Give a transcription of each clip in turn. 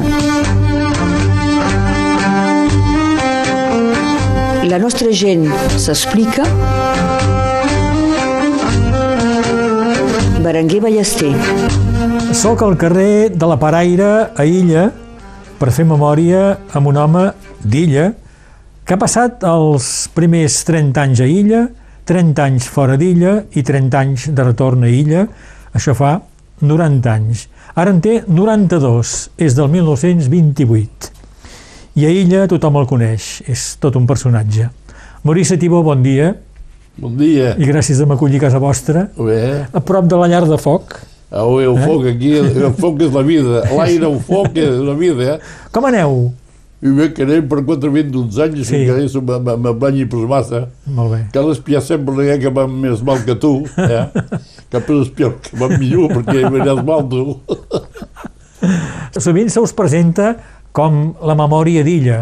memòria. La nostra gent s'explica. Berenguer Ballester. Soc al carrer de la Paraire, a Illa, per fer memòria amb un home d'Illa que ha passat els primers 30 anys a Illa, 30 anys fora d'Illa i 30 anys de retorn a Illa. Això fa 90 anys. Ara en té 92, és del 1928. I a Illa tothom el coneix, és tot un personatge. Maurici Tibó, bon dia. Bon dia. I gràcies de m'acollir a casa vostra. Bé. A prop de la llar de foc. Au, el foc aquí, el foc és la vida. L'aire, el foc és la vida, eh? Com aneu? I bé, que anem per 4 20 d'uns anys, Sí. sí. que això me banyi per massa. Molt bé. Cal espiar sempre eh, que va més mal que tu, eh? Que per espiar que va millor, perquè aniràs mal tu. Sovint se us presenta com la memòria d'Illa.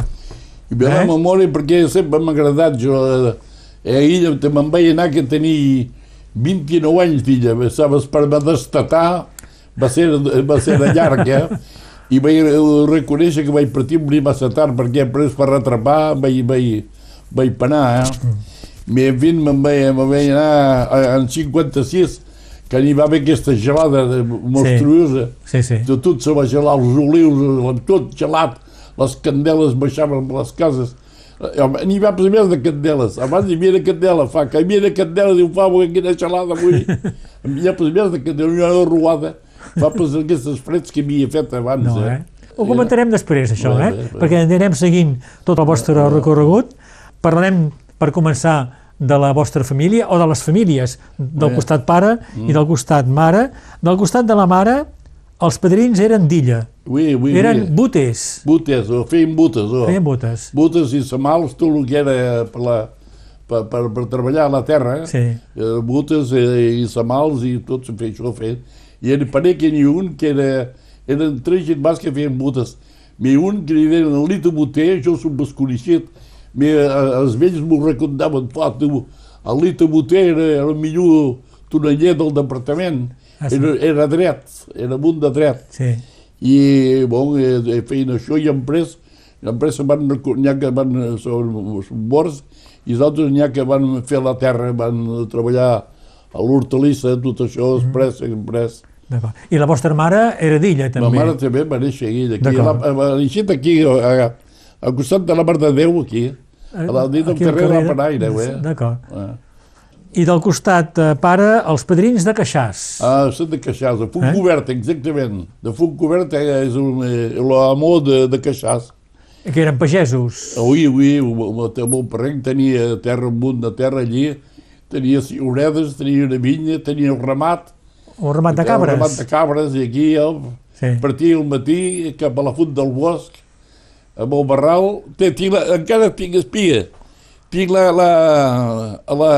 I bé, Eh? la memòria, perquè sempre m'ha agradat, jo, eh, a ella te me'n vaig anar que tenia 29 anys d'illa, saps, per me destatar, va ser, va ser de llarg, eh? I vaig reconèixer que vaig partir morir massa tard, perquè després per retrapar vaig, vaig, vaig penar, eh? Me, en fi, me'n vaig, me vaig anar a- en 56, que n'hi va haver aquesta gelada monstruosa, Sí, sí. de tot se va gelar, els olius, tot gelat, les candeles baixaven per les cases. N'hi va més de candeles. Abans hi havia de candela, fa, que hi havia de candela, diu, fa, quina gelada avui. Hi ha més de candela, una ruada. Fa per aquestes freds que havia fet abans, No, eh? eh? Ho comentarem després, això, Bé, eh? bé, bé. Perquè anirem seguint tot el vostre recorregut. Parlarem, per començar, de la vostra família o de les famílies, del Bé. costat pare i del costat mare. Del costat de la mare, els padrins eren d'illa. Ui, ui, Eren ui. butes. Butes, o feien butes, o. Feien butes. Butes i samals, tot el que era per, la, per, per, per treballar a la terra. Sí. eh, butes eh, i samals i tot se feia això fet. I en parell que n'hi ha un que era, eren tres germans que feien butes. N'hi ha un que li deien el Lito Boter, jo som desconeixit, Me, eh, els vells m'ho recontaven, fa, tu, el Lito Boter era, era el millor toneller del departament, Ah, sí? era, era dret, era un de dret. Sí. I, bon, eh, feien això i emprès, emprès van, recu- n'hi ha que van, eh, són, són morts, i els altres n'hi ha que van fer la terra, van treballar a l'hortalissa, tot això, emprès, emprès. D'acord. I la vostra mare era d'illa, Ma també. mare també va néixer aquí, aquí, la, va néixer aquí, a, al costat de la Mare de Déu, aquí, a la dit del Aquí al carrer de la Paraire, eh? D'acord. Ah, I del costat eh, pare, els padrins de Queixàs. ah són de Caixàs, de Font Eh? Cobert, exactament. De Font Cobert eh, és un, eh, l'amor de, de Caixàs. que eren pagesos. Ui, ui, el meu parent tenia terra, un munt de terra allí, tenia ciuredes, tenia una vinya, tenia un ramat, O ramat de un cabres. ramat de cabres, i aquí el, Sí. partia al matí cap a la font del bosc, amb el barral, té, tinc la, encara tinc espia, tinc la, la, la,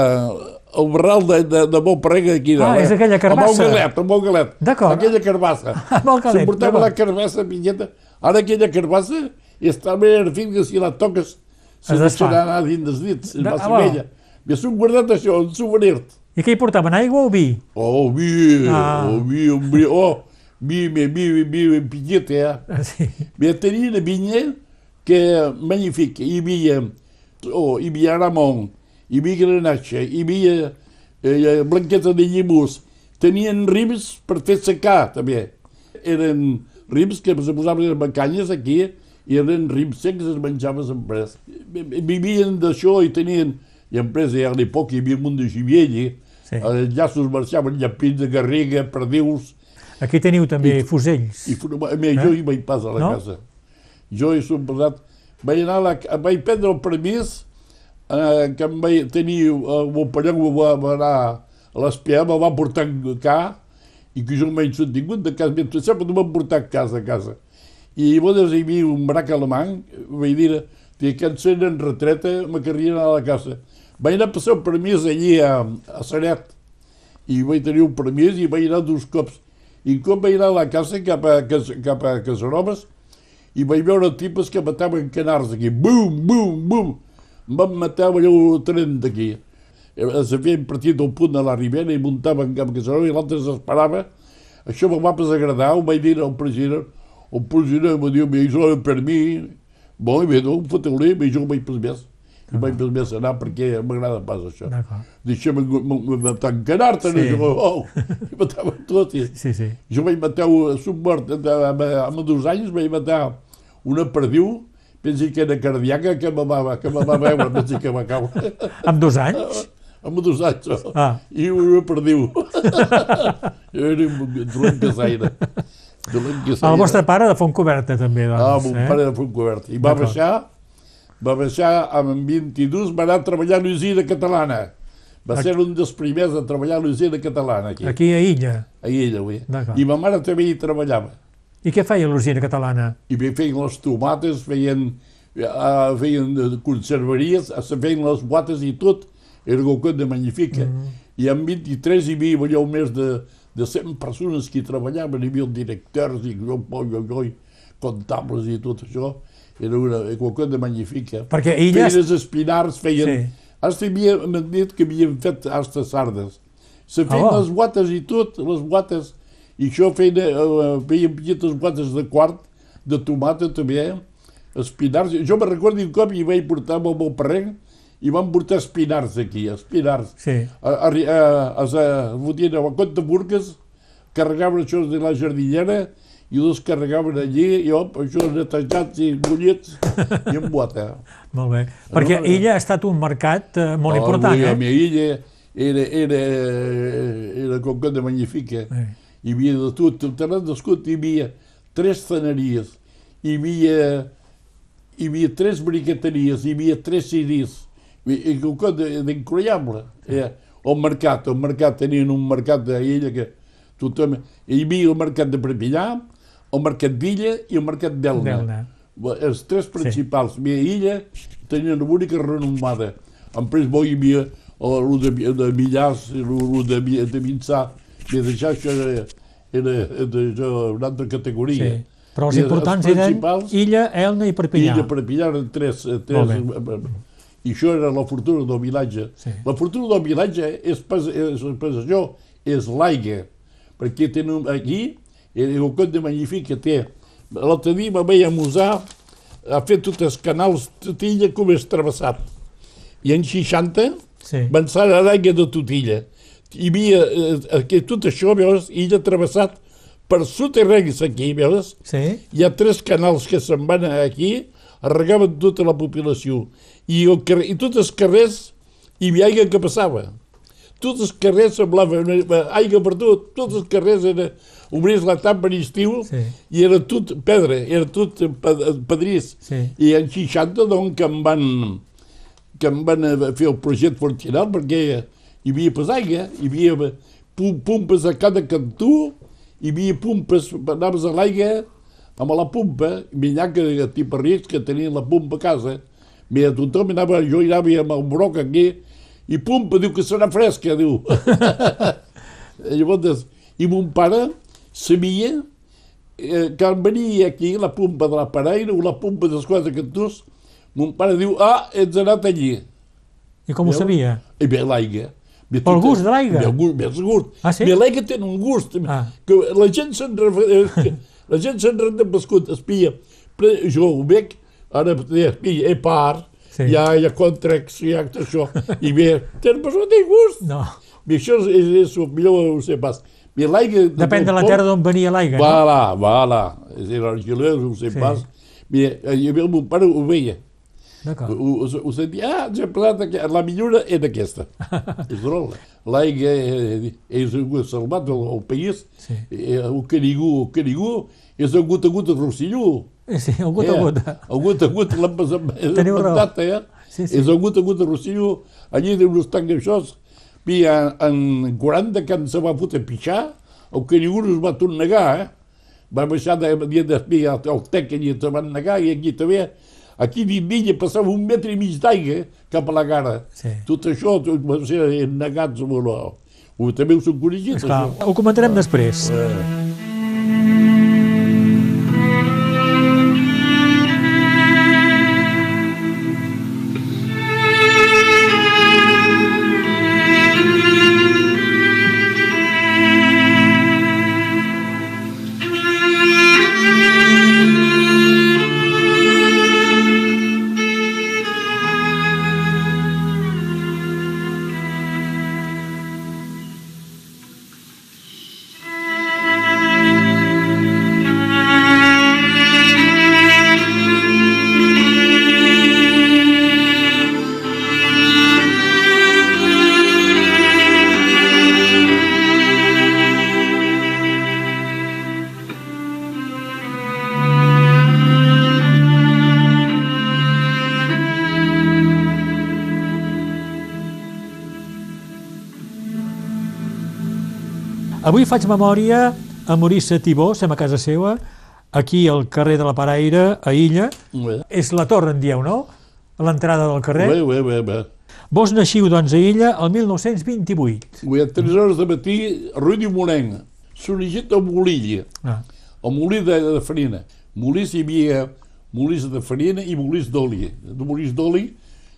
el barral de, de, de parent aquí Ah, dalt, eh? és aquella carbassa. Amb el galet, amb el galet. D'acord. Aquella carbassa. Amb el galet, S'emportava la carbassa, pinyeta. Ara aquella carbassa està ben fins que si la toques se deixarà anar dins dels dits, és massa ah, va. vella. I s'ho guardat això, un souvenir. I què hi portaven, aigua o vi? Oh, vi, Ah. oh, vi, vi, oh, vi, vi, vi, vi, vi, pinyeta, eh? Ah, Sí. Bé, tenia una vinya que magnífica. Hi havia, oh, hi havia ramon, hi havia granatge, hi havia eh, blanqueta de llimús. Tenien rims per fer secar, també. Eren rims que se posaven les bacanyes aquí i eren rims secs, es menjaven sempre. Vivien d'això i tenien... I empresa, ja a l'època hi havia un munt de gibier allí. Sí. Els llaços marxaven llapins de garriga, perdius, Aquí teniu també fusells. i a mi, jo hi vaig pas a la No? casa. Jo hi som posat... Vaig anar a la, vaig prendre el permís eh, que em vaig tenir... Eh, meu pare me va, va anar a l'espiar, me va portar cá i que jo m'he tingut de casa. Mentre sempre no m'han portat casa a casa. I llavors hi havia un brac alemany, vaig dir que que en retreta me querrien a la casa. Vaig anar a passar el permís allí a, a Saret i vaig tenir un permís i vaig anar dos cops. I com vaig anar a la casa cap a, cap a Casanovas i vaig veure tipus que mataven canars aquí. Bum, bum, bum. Em van matar allò 30 aquí. Eh, Se feien partit del punt de la Ribera i muntaven cap a Casanova i l'altre s'esperava. Això me va pas agradar, ho vaig dir al president. el president em diu, això era per mi, molt bé, no, foteu-li, i jo vaig per més. I vaig per més anar perquè m'agrada pas això. Deixem t'encarar-te, Sí. sí. jo, oh, i matava tot. I, Sí, sí. jo vaig matar un submort, amb, amb dos anys vaig matar una perdiu, pensi que era cardíaca, que me va, que me va veure, pensi que va caure. Amb dos anys? amb dos anys, oh. Ah. i una perdiu. jo era un dolent casaire. Dolent casaire. El vostre pare de Fontcoberta, també, doncs. Ah, mon eh? pare de Fontcobert. I va baixar, va baixar amb 22, va anar a treballar a l'usina catalana. Va ser un dels primers a treballar a l'usina catalana aquí, Aquí a Illa. a avui. D'acord. I ma mare també hi treballava. I què feia l'usina catalana? I feien les tomates, feien, uh, feien eh, conserveries, eh, feien les boates i tot, era quelcom de magnífica. Mm. I en 23 hi havia allò més de, de 100 persones que hi treballaven, hi havia directors i jo, jo, jo, jo, comptables i tot això. Era una, quelcom de magnífica. Perquè Illa... Feien els espinars, feien... Sí. Hasta havia, m'han dit que havien fet hasta sardes. Se feien Ah. les boates i tot, les boates, i això feien, uh, feien petites boates de quart, de tomata també, espinars. Jo me recordo un cop i vaig portar amb el meu parrenc i van portar espinars aquí, espinars. Sí. A, a, a, a, a, fotien a compte burques, carregaven això de la jardinera i els carregaven allí i op, això netejats i bullits i en bota. Molt bé. Perquè no, Illa ha estat un mercat eh, molt Ah, important, eh? mi illa era, era, era com que de magnífica. Eh. Hi havia de tot. Al terreny d'escut hi havia tres teneries, hi havia, hi havia tres briqueteries, hi havia tres ciris, i, i quelcom de- d'incroïable. Eh, el mercat, el mercat, tenien un mercat d'illa que tothom... Hi havia el mercat de Perpinyà, el mercat d'Illa i el mercat d'Elna. Els tres principals. Sí. Havia Illa, tenien una única renomada. Després bo, hi havia el de, de Millars, el de, de Vinçà, i d'això això era, era de, una altra categoria. Sí. Però els I importants els eren Illa, Elna i Perpinyà. Illa, Perpinyà, eren tres, eh, tres i això era la fortuna del vilatge. Sí. La fortuna del vilatge és pas, és, pas això, és l'aigua, perquè tenen aquí, el, el cot de magnífic que té. L'altre dia me vaig amusar a fer tots els canals Totilla com és travessat. I en 60 Sí. van ser a l'aigua de Totilla. Hi havia eh, que tot això, veus, illa travessat per soterranis aquí, veus, Sí? hi ha tres canals que se'n van aquí, regaven tota la població. I, el carrer, I tots els carrers hi havia aigua que passava. Tots els carrers semblaven una- aigua per tot. Tots els carrers era, obries la tapa en estiu Sí. i era tot pedra, era tot pe- pedrís. Sí. I en 60, doncs, que em van, que em van eh, fer el projecte fortinal perquè hi havia pas aigua, hi havia pum, pumpes a cada cantó, hi havia pumpes, anaves a l'aigua amb la pumpa, millor que tipus rics que tenien la pumpa a casa. Mira, tothom anava, jo anava amb el broc aquí, i pumpa, diu que serà fresca, diu. Llavors, i mon pare sabia eh, que venia aquí la pumpa de la paraire o la pumpa dels quatre cantors, mon pare diu, ah, ets anat allí. I com ho Veu? sabia? I ve l'aigua. Pel tot- gust de l'aigua? El gust, el gust. Ah, sí? Ve l'aigua té un gust. Ah. Que la gent se'n refe- que la gent se'n renda pescut, espia. Però jo ho veig, ara espia, e part, Sí. hi ha, hi ha contracts, hi ha això, i ve, tens pescut i gust. No. I això és, és, és el millor, ho sé pas. Ve l'aigua... Depèn de la terra d'on venia l'aigua. no? Voilà, voilà. És a dir, l'argilers, ho sé Sí. pas. Mira, havia el meu pare, ho veia. D'acord. Ho, ho, ho sentia, ah, posat aquí. la millora és aquesta. és drol. L'aigua eh, és un salvat al, al país. Sí. Eh, el Canigú, el Canigú és el gota Rosselló. Eh, Sí, el gota a gota. El gota a gota l'han passat Teniu raó. eh? Sí, sí. És el gota a gota de Rosselló. Allí diu uns tancs I en, en 40 que se va fotre pixar, el Canigú no es va tornar a negar, eh? Va baixar de dia d'espia el tec que se van negar i aquí també aquí dins d'illa passava un metre i mig d'aigua cap a la cara. Sí. Tot això tot va ser el... Ho, també ho són Esclar, això. ho comentarem després. Eh, Avui faig memòria a Maurice Tibó, som a casa seva, aquí al carrer de la Paraire, a Illa. Bé, És la torre, en dieu, no? A l'entrada del carrer. bé, bé, bé. bé. Vos naixiu, doncs, a Illa el 1928. Avui a 3 hores de matí, Rui de Morenc, sorgit a Molilla, Ah, el molí de, de farina. Molís hi havia molís de farina i molís d'oli. De molís d'oli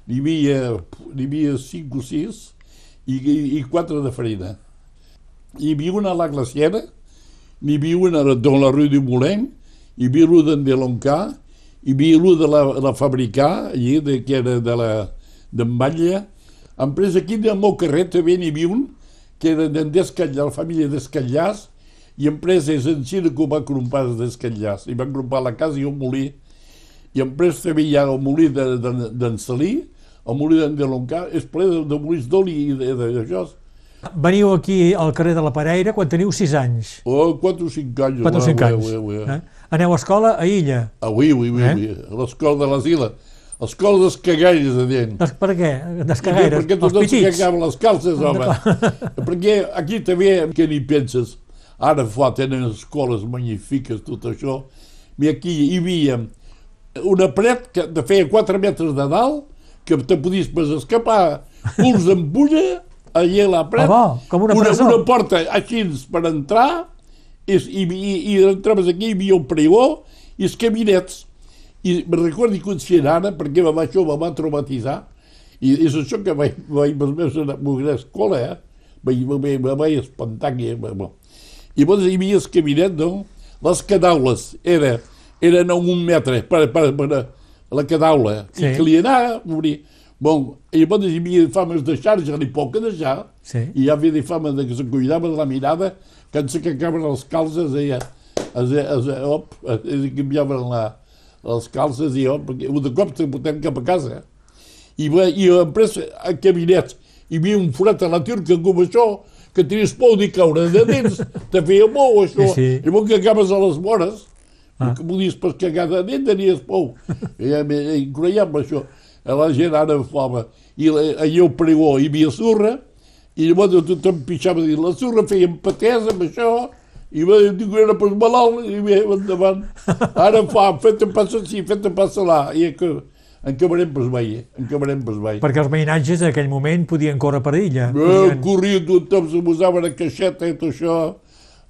n'hi havia, havia 5 o 6 i, i, i 4 de farina. Havia una a la glaciera, n'hi havia una de la Rue du Moulin, hi havia l'una de l'Oncà, hi havia l'una de la, la Fabricà, allí, de, que era de la d'en Batlle. Empresa aquí del meu carrer també n'hi un, que era d'en Descatllà, la família Descatllàs, i empreses en Xina que ho va crompar des Descatllàs. I van crompar la casa i un molí. I empresa també ha el molí d'en de, de, Salí, el molí d'en Deloncà, és ple de, de molins d'oli i de- de- d'això. Veniu aquí al carrer de la Paraire quan teniu 6 anys. Oh, 4 o 5 anys. 4 o 5 ué, anys. ué, ué. Eh? Aneu a escola a Illa. Ah, oui, oui, oui, Eh? oui. A l'escola de l'asila. L'escola dels cagaires, a dient. Des, per què? Descagaires? Perquè Els tothom se petits? cagaven les calces, home. Perquè aquí també, què n'hi penses? Ara fa, tenen escoles magnífiques, tot això. I aquí hi havia una paret que de feia 4 metres de dalt, que te podies pas escapar, culs d'ampulla, allà a la paret, Ah, bo, com una una, una porta així per entrar, i, i, i, i entraves aquí, hi havia un pregó i els cabinets. I me recordo conscient ara, perquè va, això me va traumatitzar, i és això que vaig, vaig els meus a la escola, eh? Vaig, me vaig espantar. Que, bueno. I llavors hi havia el cabinet, no? Les cadaules era, eren a un metre per, per, per la cadaula, Sí. i que li anava a morir. Bon, i llavors hi havia fames de xarxa, ni poc de deixar, Sí. i hi havia fama de que se cuidava de la mirada, que ens cacaven les calces i es, es, op, es canviaven la, les calces i op, perquè un de cop te portem cap a casa. I, va- i empresa a cabinets, hi havia un forat a la turca com això, que tenies por de caure de dins, te feia por això, Sí, sí. i llavors que acabes a les vores, Ah. que podies pas cagar de dins, tenies por. I, i, i creiem això. A la gent ara fama. I la- allà al pregó hi havia surra, i llavors tothom pixava dins la surra, feien patès amb això, i va dir que era pas malalt, i bé, endavant. Ara fa, passa així, fet-te passa là, i que en acabarem pas veient, en acabarem pas veient. Perquè els veïnatges en aquell moment podien córrer per Illa. Eh, Podien... corria tothom, se posaven a caixeta i tot això,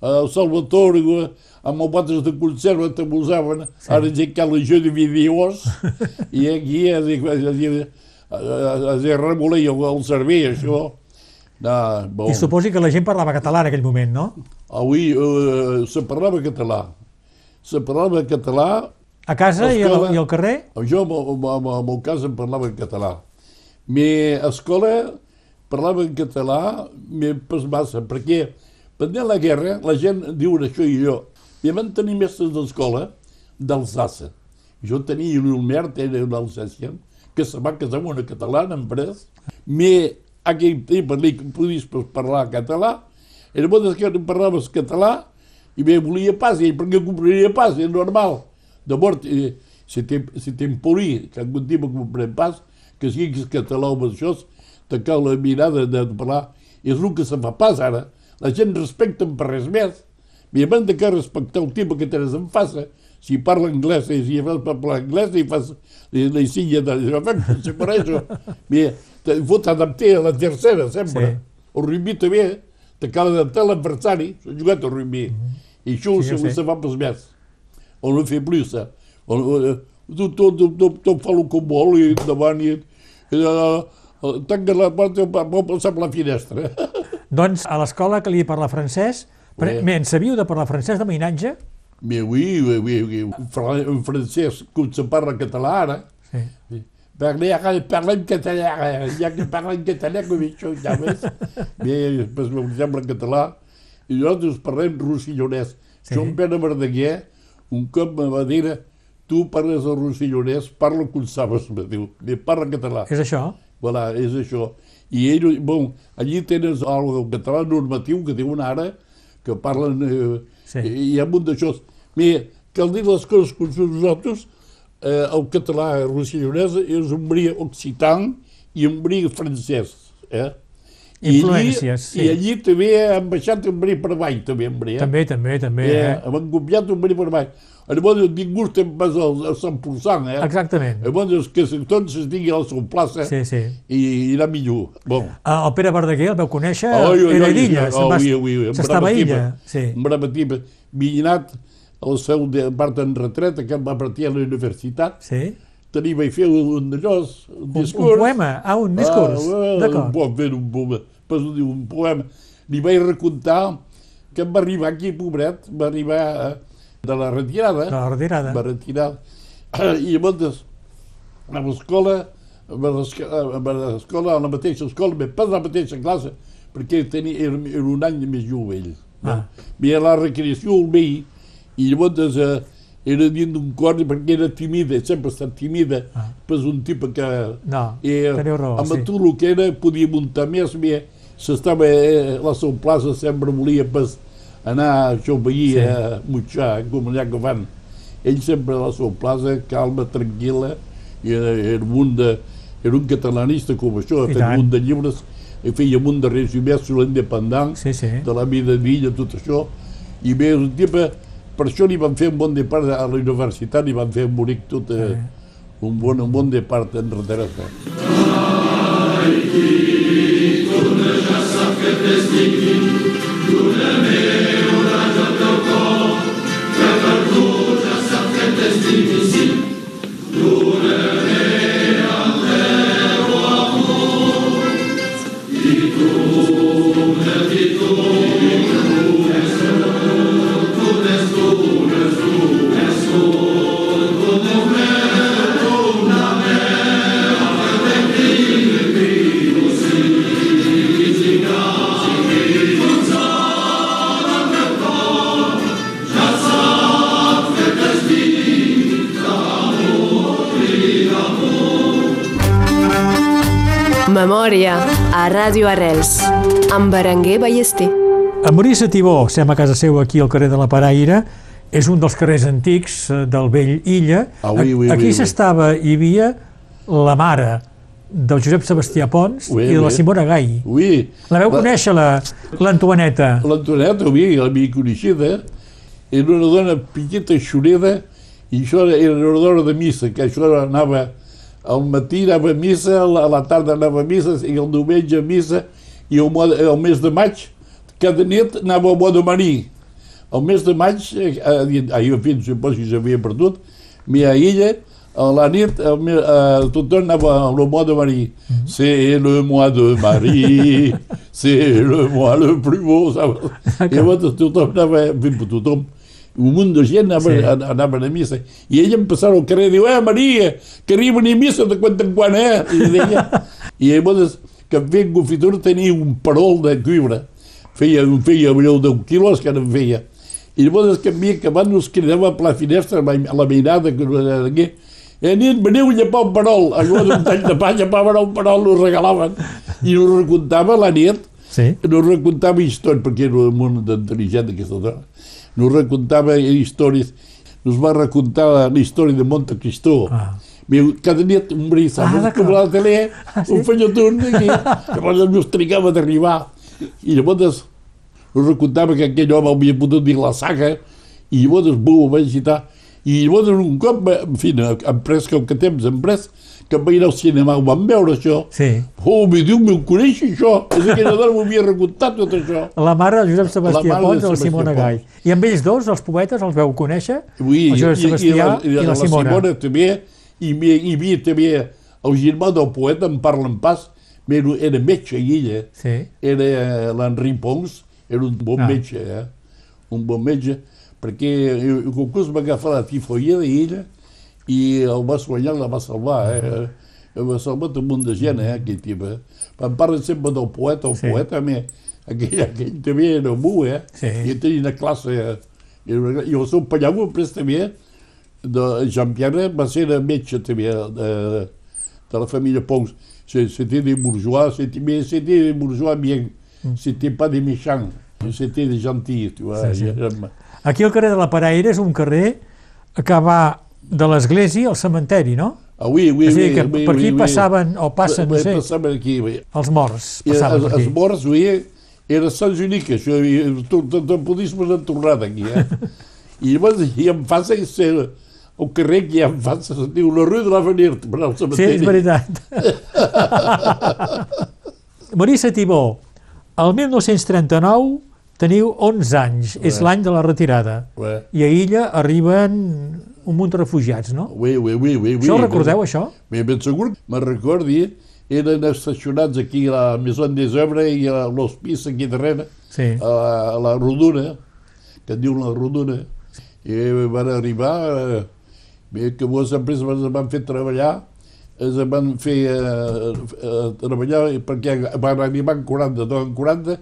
el Salvatore, eh, amb els botes de conserva te posaven, sí. ara ja que la gent de vídeos, i aquí es, es, es, es, es remolia el cervell, això. No, bon. I suposi que la gent parlava català en aquell moment, no? Avui eh, se parlava català. Se parlava català, A casa i al, Escola. i al carrer? jo en el- cas em parlava en català. Mi escola parlava en català, mi pas massa, perquè pendent la guerra la gent diu això i jo. Mi van tenir mestres d'escola d'Alsassa. Jo tenia un mert, era un alsacien, que se va casar amb una catalana, en pres. Mi, aquell temps, li podies parlar català, era bo que no parlaves català, i bé, volia pas, i perquè compraria pas, és normal. De mort, eh, si tem- si t'emporí, que algun dia me pas, que siguis català o això, te cal la mirada de parlar. És el que se fa pas ara. La gent respecta per res més. Mi hem de que respectar el tipus que tens en face. Si parla anglès i si fas parlar anglès i fas li silla de efecte, per això. Mira, te, vos t'adaptar a la tercera, sempre. Sí. El rugby també, te cal adaptar a l'adversari. S'ha jugat al rugby. I això Sí, sé. se fa pas més. On no fer plus. On, on, tot, tot, tot, tot, fa el que vol i endavant i... uh, tanca la porta pot passar per la finestra. Doncs a l'escola que li parla francès, Sí. bé, en sabíeu de parlar francès de veïnatge? Mais oui, oui, oui, oui. Un fran- un francès, com se parla català ara, Sí. Parler, parlar en català, ha que parlar en català com això, ja ves? Bé, després em sembla en català, i nosaltres parlem rossillonès. Sí. Sí. Joan Pere Verdaguer un cop me va dir tu parles el rossillonès, parla com sabes, me diu, parla en català. És això? Voilà, és això. I ell, bon, allí tens el, el català normatiu que diuen ara, que parlen... Eh, Sí. Hi ha un d'això. Mira, cal dir les coses com són nosaltres, eh, el català rossillonès és un bri occitan i un bri francès. Eh? Influències, sí. I allí també han baixat un bri per baix, també, en bri, eh? També, també, també. Eh, Eh? han copiat un bri per baix. Llavors, ningú estem pas al, al 100%, eh? Exactament. Llavors, que tots es digui a la seva plaça Sí, sí. i irà millor. Bon. Ah, El Pere Verdaguer el veu conèixer, Oi, oi, era d'Illa, va- oi, oi, oi, s'estava a Illa. tipa. Sí. Brava tipa. Anat al seu de part en retreta, que va partir a la universitat. sí. Tenia, vaig fer un, un d'allò, un Un, discurs. un poema, ah, un discurs. Ah, D'acord. Un fer un poema. Un poema. Li vaig recontar que em va arribar aquí, pobret, va arribar eh, de la retirada. De la retirada. Va retirar. I llavors, a l'escola, a l'escola, a la mateixa escola, bé, pas la mateixa classe, perquè tenia, era, era un any més jove ell. Ah. Ve a la recreació el veí, i llavors eh, era dins d'un cor perquè era tímida, sempre ha estat tímida, Ah. pas un tipus que... No, eh, teniu raó, amb sí. tot el que era podia muntar més, bé, s'estava eh, la seva plaça, sempre volia pas anar, això veia, Sí. sí. a mutxar, com allà que fan. Ell sempre a la seva plaça, calma, tranquil·la, i era, era, un de, era un catalanista com això, ha fet un de llibres, i feia un de resumés sobre l'independent, Sí, sí. de la vida d'illa, tot això, i bé, un tipus, per això li van fer un bon depart a la universitat, li van fer un bonic tot, eh, un, bon, un bon depart en retirada. Memòria a Ràdio Arrels amb Berenguer Ballester. En Maurice Tibó, sem a casa seu aquí al carrer de la Paraire, és un dels carrers antics eh, del vell Illa. Ah, oui, oui, Aquí oui, oui. s'estava, hi havia la mare del Josep Sebastià Pons Oui, i de la oui. Simona Gai. Oui, La veu conèixer, la- l'Antoineta? l'Antoneta, oui, l'havia coneixida, era una dona petita, xureda, i això era, era una dona de missa, que això era- anava al matí anava a missa, a la, a tarda anava a missa, i el diumenge a missa, i el, el mes de maig, cada nit anava mois de marí. El mes de maig, eh, eh, ah, jo fins supos que s'havia perdut, mi a ella, a la nit, el, me- eh, tothom anava al mois de marí. C'est le mois de marí, c'est le mois le plus beau? I llavors tothom anava, tothom, un munt de gent anava, Sí. sí. anaven a missa. I ella em passava al carrer i diu, eh, Maria, que arriben a missa de quan en quan, eh? I deia, i llavors, que feia confitura tenia un parol de cuibre. Feia, feia allò d'un quilos que no feia. I llavors que havia acabat nos cridava a la finestra, a la, veïnada, que no era aquí, i nit, veniu a llepar un parol. Llavors un tall de pa, llepaven un parol, nos regalaven. I nos recontava la nit, Sí. nos recontava històries, perquè era un món intel·ligent aquesta dona, nos recontava històries, nos va recontar la, història de Monte Cristo. Ah. Viu, cada nit un brisa, Ah, a la tele, Ah, sí? un fenyaton aquí, llavors ens trigava d'arribar. I llavors us recontava que aquell home havia pogut dir la saga, i llavors bum, ho vaig citar. I llavors un cop, en fi, em pres que que temps, em pres, que em vaig anar al cinema, ho vam veure això. Sí. Oh, mi Déu meu, coneix això? És que aquella dona m'ho havia recontat tot això. La mare del Josep Sebastià La de Pons i la Simona. Gai. I amb ells dos, els poetes, els veu conèixer? Oui, el Josep Sebastià i, la, Simona. Simona també, i hi havia també el germà del poeta, en parlen pas, però era metge ella, Sí. era eh, l'Henri Pons, era un bon Ah. metge, eh? un bon metge, perquè el concurs va agafar la tifoia d'ella i el va guanyar, la va salvar, eh? El va salvar un munt de gent, eh, aquell tipus. Eh? Em parlen sempre del poeta, el Sí. poeta, me, aquell, aquell també era bu, eh? Sí. I tenia una classe, eh? I el seu pallavo, després també, de Jean-Pierre, va ser de metge també, de, de la família Pons. C'était des bourgeois, mais c'était des bourgeois bien. C'était pas des méchants, c'était des gentils, tu vois. Sí, sí. Aquí el carrer de la Paraire és un carrer que va de l'església al cementeri, no? Avui, avui, És a dir, que avui, per aquí avui, avui. passaven, o passen, no Avui sé, Passaven aquí, avui. els morts I passaven els, per els aquí. morts, avui, era Sant Joanic, això, podies posar tornada aquí, eh? I llavors, i em fa ser el carrer que hi ha en fa, se diu la Rue de l'Avenir, per al Sí, cementeri. és veritat. Marissa Tibó, el 1939 teniu 11 anys, és l'any de la retirada. Bé. I a Illa arriben un munt de refugiats, no? Oui, oui, oui, oui, oui. Això ho recordeu, això? Ben, ben segur. Me recordi, eren estacionats aquí a la Maison des Œuvres i a l'hospice aquí darrere, Sí. a la, a la Rodona, que en diu la Rodona. I van arribar, eh, bé, que moltes empreses ens van fer treballar, es van fer eh, eh, treballar perquè van arribar en 40, no, en 40,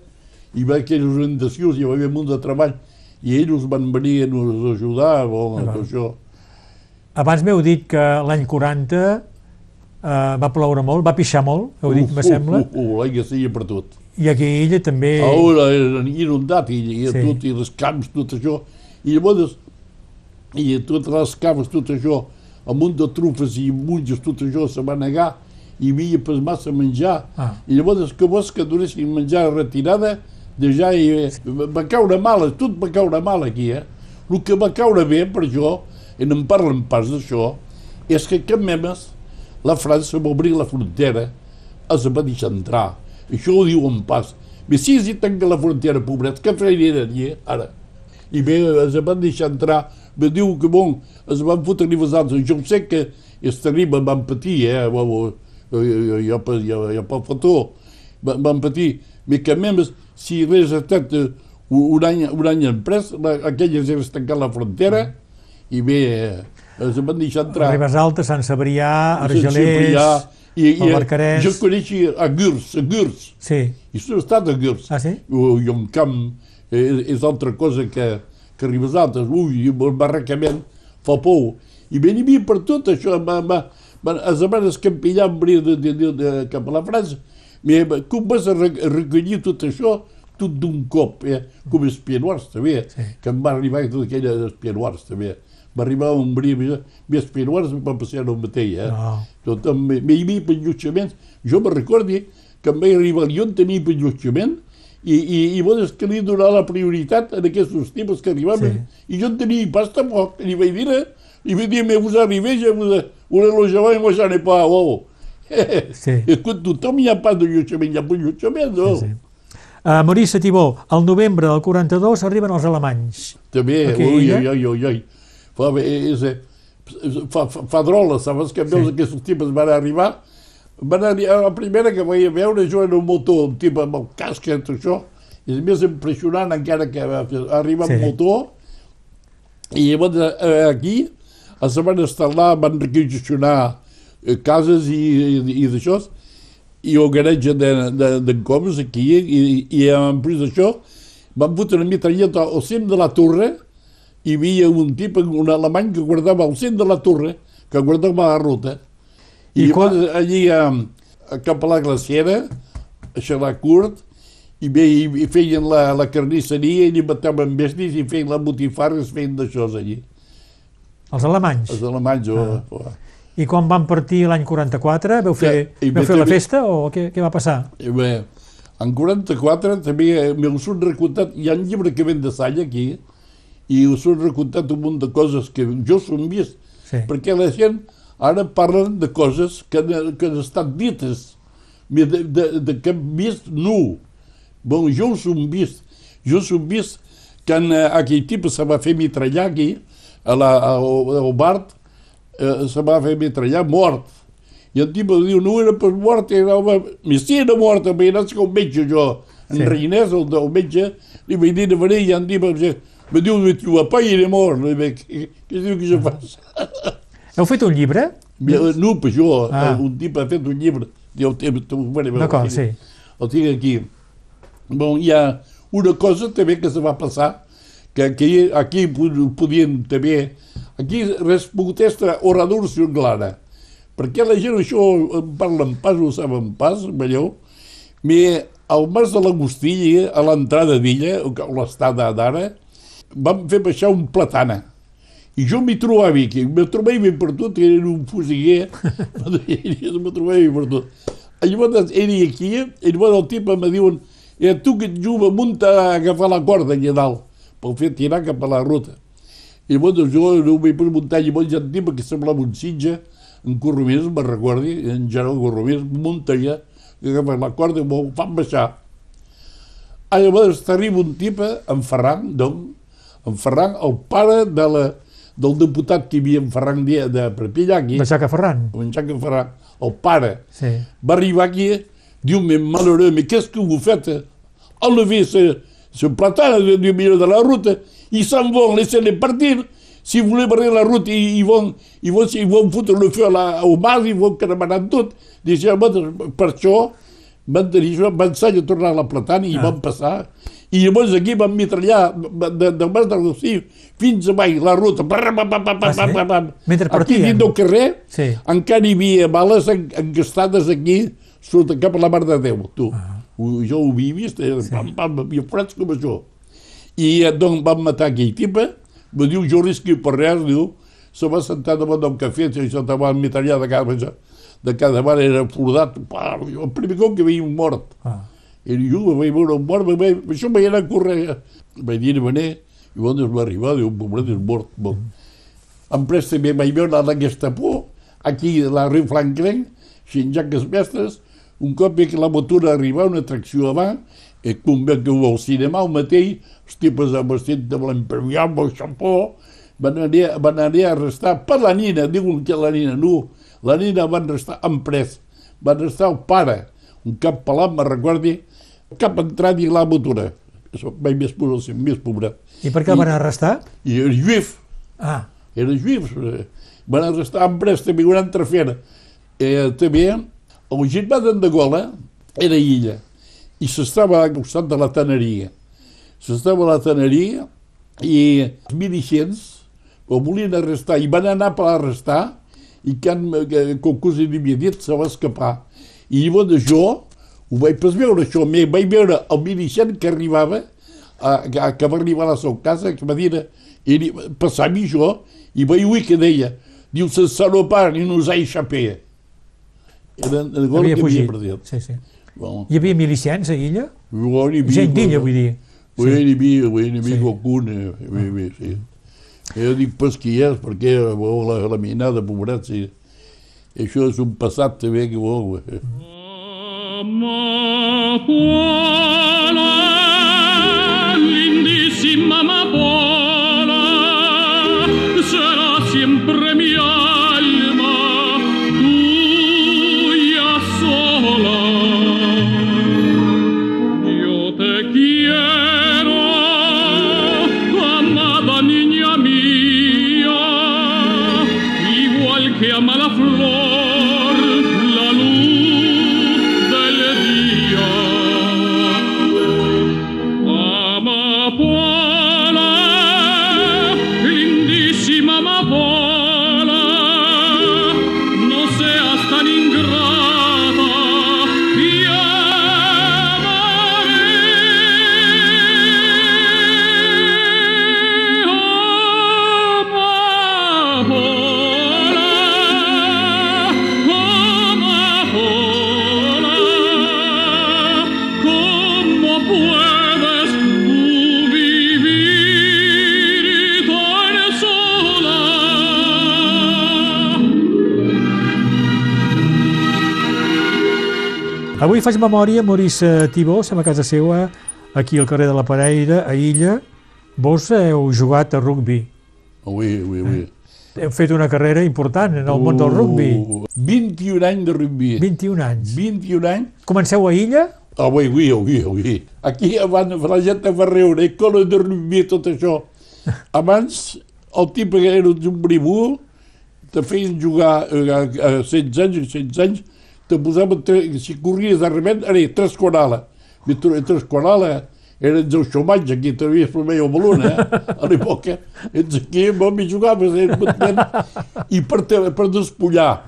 i va aquelles orientacions, hi va haver un munt de treball, i ells van venir a nos ajudar, bon, Ah, va. tot això. Abans m'heu dit que l'any 40 eh, va ploure molt, va pixar molt, heu dit, me sembla, uh, uh, l'aigua seia per tot. i aquí a Illa també... Ara eren inundat i, i Sí. tot, i els camps, tot això. I llavors, i totes les caves, tot això, un munt de trufes i munges, tot això se va negar, hi havia pas massa menjar. Ah. I llavors que vols que donessin menjar a retirada, de ja hi, va caure mal, tot va caure mal aquí, eh? El que va caure bé per això, i no en parlen pas d'això, és que cap memes la França va obrir la frontera, els va deixar entrar. Això ho diuen pas. Bé, si es tanca la frontera, pobrets, què farien allí, ara? I bé, els van deixar entrar, bé, diu que bon, es van fotre ni vosaltres. Jo sé que és terrible, van patir, eh? Jo, jo, jo, jo, jo, jo per foto, van, van patir. Bé, que més, si hagués estat eh, un any, un any emprès, la, aquelles hagués tancat la frontera, i bé, eh, els van deixar entrar. Ribes Altes, Sant Cebrià, Sempre Argelers, ha- i, i, Barcarès... Jo coneixia a Gurs, a Gurs, Sí. i s'ha estat a Gurs. Ah, sí? O, I un camp eh, és altra cosa que, que Ribes Altes. Ui, el barracament fa por. I ben hi havia per tot això. Va, va, va, es van escampillar amb de, de, de, de, cap a la França. Com vas a, re, a recollir tot això tot d'un cop, eh? com els pianoars també, Sí. que em va arribar tot aquella dels pianoars també. Va arribar un bri, més pianoars em va passar el mateix, eh? No. Tot amb, hi havia penjutjaments. Jo me recordi que em vaig arribar jo en tenia penjutjament i, i, i vols que li donar la prioritat en aquests tipus que arribaven. I jo en tenia pas tampoc. I li vaig dir, i vaig dir, me vous arrivez, je vous, un allotjament, moi j'en ai pas, oh. Sí. Escolta, tothom hi ha pas d'allotjament, hi ha penjutjament, no? Sí, sí. Uh, Marissa Tibó, al novembre del 42 arriben els alemanys. També, Aquí, ui, eh? ui, ui, ui, ui. Fa, és, eh, fa, fa, fa drola, saps que veus Sí. aquests tipus van arribar, van arribar, la primera que vaig veure jo era un motor, un tipus amb el casc i tot això, és més impressionant encara que arriba Sí. sí. motor, i llavors eh, aquí es van instal·lar, van requisicionar cases i, i, i d'això, i el garatge de, de, de Coms aquí, i, i en plus d'això, van fotre una mitralleta al cim de la torre, hi havia un tip, un alemany que guardava al cim de la torre, que guardava la ruta. I I, quan- allí a, a cap a la glaciera, a Xalà Curt, i bé, i, i feien la, la carnisseria, i li mataven bèsties i feien la botifarra, es feien d'això allí, Els alemanys. els alemanys. Ah. O, o. I quan van partir l'any 44, veu fer, veu bé, fer la també- festa o què, què va passar? I bé, en 44 també eh, me'l són recontat, hi ha un llibre que ven de Salla aquí, i us són recontat un munt de coses que jo s'ho vist, Sí. perquè la gent ara parlen de coses que, han- que han estat dites, de, de, de que hem vist nu. Bon, jo us ho he vist, jo us ho he vist que en, eh, aquell tipus se va fer mitrallar aquí, a la, al, al Bart, eh, se va fer mitrallar mort. I el tipus diu, no era pas mort, era home... Mi sí era mort, em vaig anar com metge jo. En Sí. sí. Reinès, el del metge, li vaig dir de venir i em diu, me diu, tu va pa i era mort. Li vaig, què, què diu que jo faig? Heu fet un llibre? No, per jo, Ah. ah. un tip ha fet un llibre. Jo, te, te, bueno, D'acord, sí. El tinc aquí. Bon, hi ha una cosa també que se va passar, que, que aquí pu- podien també... Aquí res pogut estar orador glana. Perquè la gent això en parlen pas, ho saben pas, allò. Me, al mas de l'Agustí, a l'entrada d'illa, o l'estada d'ara, vam fer baixar un platana. I jo m'hi trobava aquí, me trobava per tot, era un fusiguer, me trobava per tot. Llavors era aquí, i llavors el tipus me diuen, eh, tu que et juga, munta a agafar la corda allà dalt, per fer tirar cap a la ruta. I llavors jo no ho vaig muntar, llavors hi ha un tipus que semblava un sitge, en Corromís, me recordi, en Gerard Corromís, munta allà, que agafa la corda i m'ho fan baixar. Ah, llavors t'arriba un tipus, en Ferran, doncs, en Ferran, el pare de la, del diputat que hi havia en Ferran de, de Perpinyà, aquí, Baixaca Ferran. en Jacques Ferran, el pare, Sí. va arribar aquí, diu, mais malheureux, mais qu'est-ce que vous faites Enlevez ce, ce platane du milieu de la route, ils s'en vont, laissez-les partir. Si vous voulez barrer la route, ils, ils vont, ils, vont, ils vont foutre le feu a la, au mas, ils vont cremar tot. Llavors, per això van tenir això, van ensenyar a tornar a la platana i Ah. van passar. I llavors aquí van mitrallar de, del mas del Rossi fins a baix la ruta. Pam, pam, pam, Ah, sí? pam. Mentre Aquí partien? dins del carrer Sí. encara hi havia bales en- encastades aquí sota cap a la Mar de Déu, tu. Ah. Jo ho havia vist, eh? pam, pam, havia freds com això. I doncs van matar aquell tipa, me diu, jo risqui per res, diu, se va sentar davant d'un cafè, i se va mitrallar de cada, de cada bar, era fordat, el primer cop que veia un mort. Ah. I jo vaig veure un mort, vaig, això vaig anar a córrer, vaig dir, venir, i quan es va arribar, diu, pobret, és mort. Bon. Em pres també vaig veure la Gestapo, aquí a la riu Franklin, sin jaques mestres, un cop que la motora arriba, una tracció avant, i com ve que al cinema el mateix, els tipus amb vestit de l'imperial, amb el xampó, van anar, van anar a arrestar per la nina, diuen que la nina no, la nina van restar emprès, van restar el pare, un cap pelat, me recordi, cap entrat i la motora. Això vaig més, més, més pobret. I per què el van arrestar? I era juif, Ah, era juifs. eh, Van arrestar en pres també una altra fera. Eh, també el germà d'en de Gola era illa i s'estava al costat de la taneria. S'estava a la taneria i els milicients el volien arrestar i van anar per arrestar i li havia dit se va escapar. I llavors jo ho vaig pas veure això, me vaig veure el milicient que arribava, a, a, que va arribar a la seva casa, que va dir, i passava això, i vaig oir que deia, diu, ce salopard, il nous a échappé. Era el gol que havia perdut. Sí, sí. Bon, Hi havia milicians a Illa? havia- Gent d'Illa, vull dir. Oui, n'hi havia, oui, n'hi havia Sí. qualcun, eh, oui, oui, sí. Jo dic pas qui és, perquè veu, la, la minada, pobret, sí. Això és un passat també que veu. eh. Amapola, Avui faig memòria, Maurice Tibó, som a casa seva, aquí al carrer de la Pareira, a Illa. Vos heu jugat a rugbi. Oui, oui, oui. Heu fet una carrera important en el món del rugbi. Uh, 21 anys de rugbi. 21 anys. 21 anys. Comenceu a Illa? Ah, oui, oui, oui, oui. Aquí abans la gent va riure, cola de rugbi, tot això. Abans, el tipus que era un bribú, te feien jugar eh, a, a 16 anys, a 16 anys, te posaven, tre- si corries de repent, era tres. I tre- tres corales eren el xomatge, aquí t'havies per meio balon, eh? A l'època, ets aquí, bon, i jugaves, eh? I per, te, per despullar,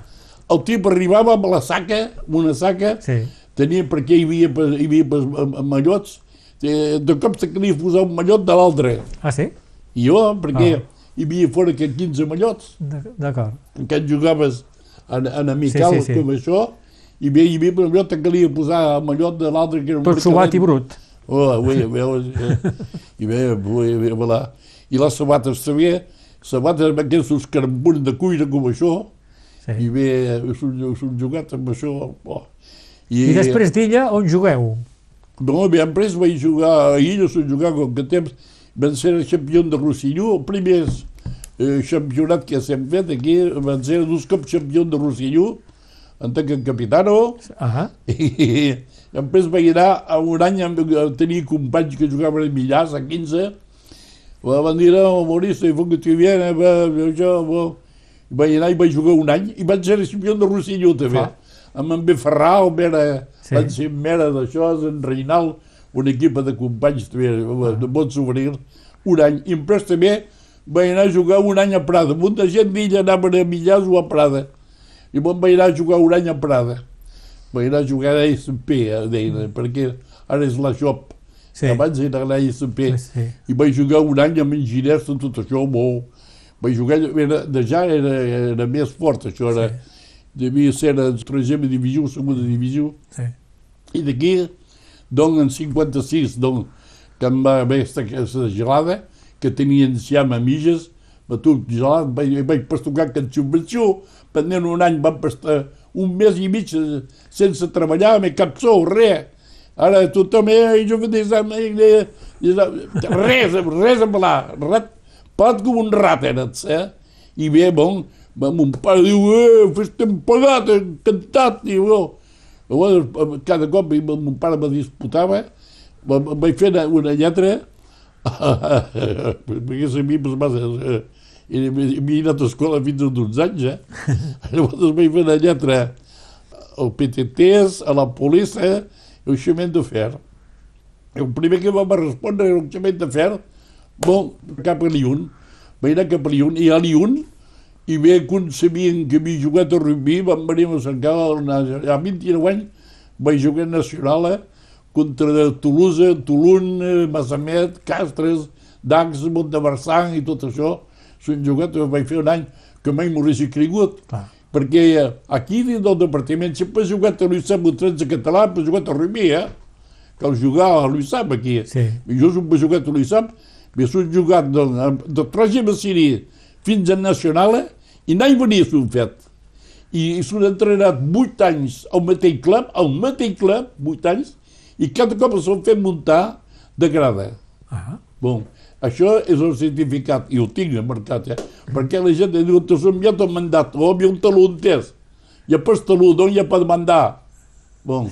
el tipus arribava amb la saca, amb una saca, Sí. tenia perquè hi havia, hi havia mallots, eh, de cop se calia posar un mallot de l'altre. Ah, sí? I jo, perquè Ah. hi havia fora que 15 mallots, D'ac- D'acord. que et jugaves en, en amical, Sí, sí, sí. com això, i bé, hi havia un mallot que calia posar el mallot de l'altre que era un Tot suat i brut. Oh, bé, bé, eh, i bé, bé, bé, voilà. I les sabates també, sabates amb aquests carambons de cuina com això, Sí. i bé, s'han jugat amb això. Oh. I després d'ella, on jugueu? No, bé, després vaig jugar a Illa, s'han jugat com que temps, van ser el campió de Rosselló, el primer eh, campionat que s'hem fet aquí, van ser dos cops campió de Rosselló, en tant que capitano, Ah, i després vaig anar a un any a tenir companys que jugaven a Millars, a 15, van dir, no, Mauricio, i que tu viene, va, això, va. I vaig anar i vaig jugar un any, i vaig ser campió de Rosselló també, Fa. amb en B. Ferrau, era, Sí. sí. van ser mera d'això, en Reinal, un equip de companys també, de bon souvenir, un any. I després també vaig anar a jugar un any a Prada. Molta gent d'illa anaven a Millars o a Prada. I me'n vaig anar a jugar un any a Prada. Vaig anar a jugar a SMP, a Deina, perquè ara és la Shop. sí. Sí. Abans era la SMP. Sí. I vaig jugar un any amb enginyers, amb tot això, molt. Vaig jugar, era, de ja era, era més fort, això era, devia ser la tercera divisió, segona divisió. sí. I d'aquí, doncs, en 56, doncs, que em va haver aquesta gelada, que tenien ja batut gelat, vaig, vaig pas tocar que en subvenció, pendent un any vam estar un mes i mig eh, sense treballar, amb cap sou, res. Ara tothom, eh, jo vaig eh, eh, res, res amb la, res, pagat com un rat eres, eh? I bé, bon, mon pare diu, eh, estem pagat, encantat, diu, oh. Llavors, cada cop i mon pare me disputava, va- va- vaig fer una lletra, perquè a mi pues, eh, havia anat a escola fins als 12 anys, eh? Llavors vaig fer una lletra al PTTs, a la policia, i al xament de fer. El primer que va respondre era el xament de fer, bon, cap a Liun. Vaig anar cap a Liun, i a Liun, i bé quan sabien que havia jugat a rugby, van venir a cercar, a 29 anys, vaig jugar a nacional, eh, contra de Toulouse, Toulon, eh, Massamet, Castres, Dax, Monteversant i tot això. S'han jugat, vaig fer un any que mai m'hauria cregut. Clar. Perquè eh, aquí dins del departament sempre he jugat a l'UISAP, un 13 català, però he jugat a rugby, eh? Que el jugar a l'UISAP aquí. Sí. I jo sempre he jugat a l'UISAP, m'he jugat de, de Troja Massiri fins a Nacional, eh? i n'hi venia s'ho fet. I s'han entrenat 8 anys al mateix club, al mateix club, 8 anys, i cada cop s'han fet muntar de grada. Ah, Bon, això és el certificat, i ho tinc marcat, eh? perquè la gent diu, t'has enviat el mandat, o havia un taló entès, i a pas taló, d'on hi ha per mandar? Bon,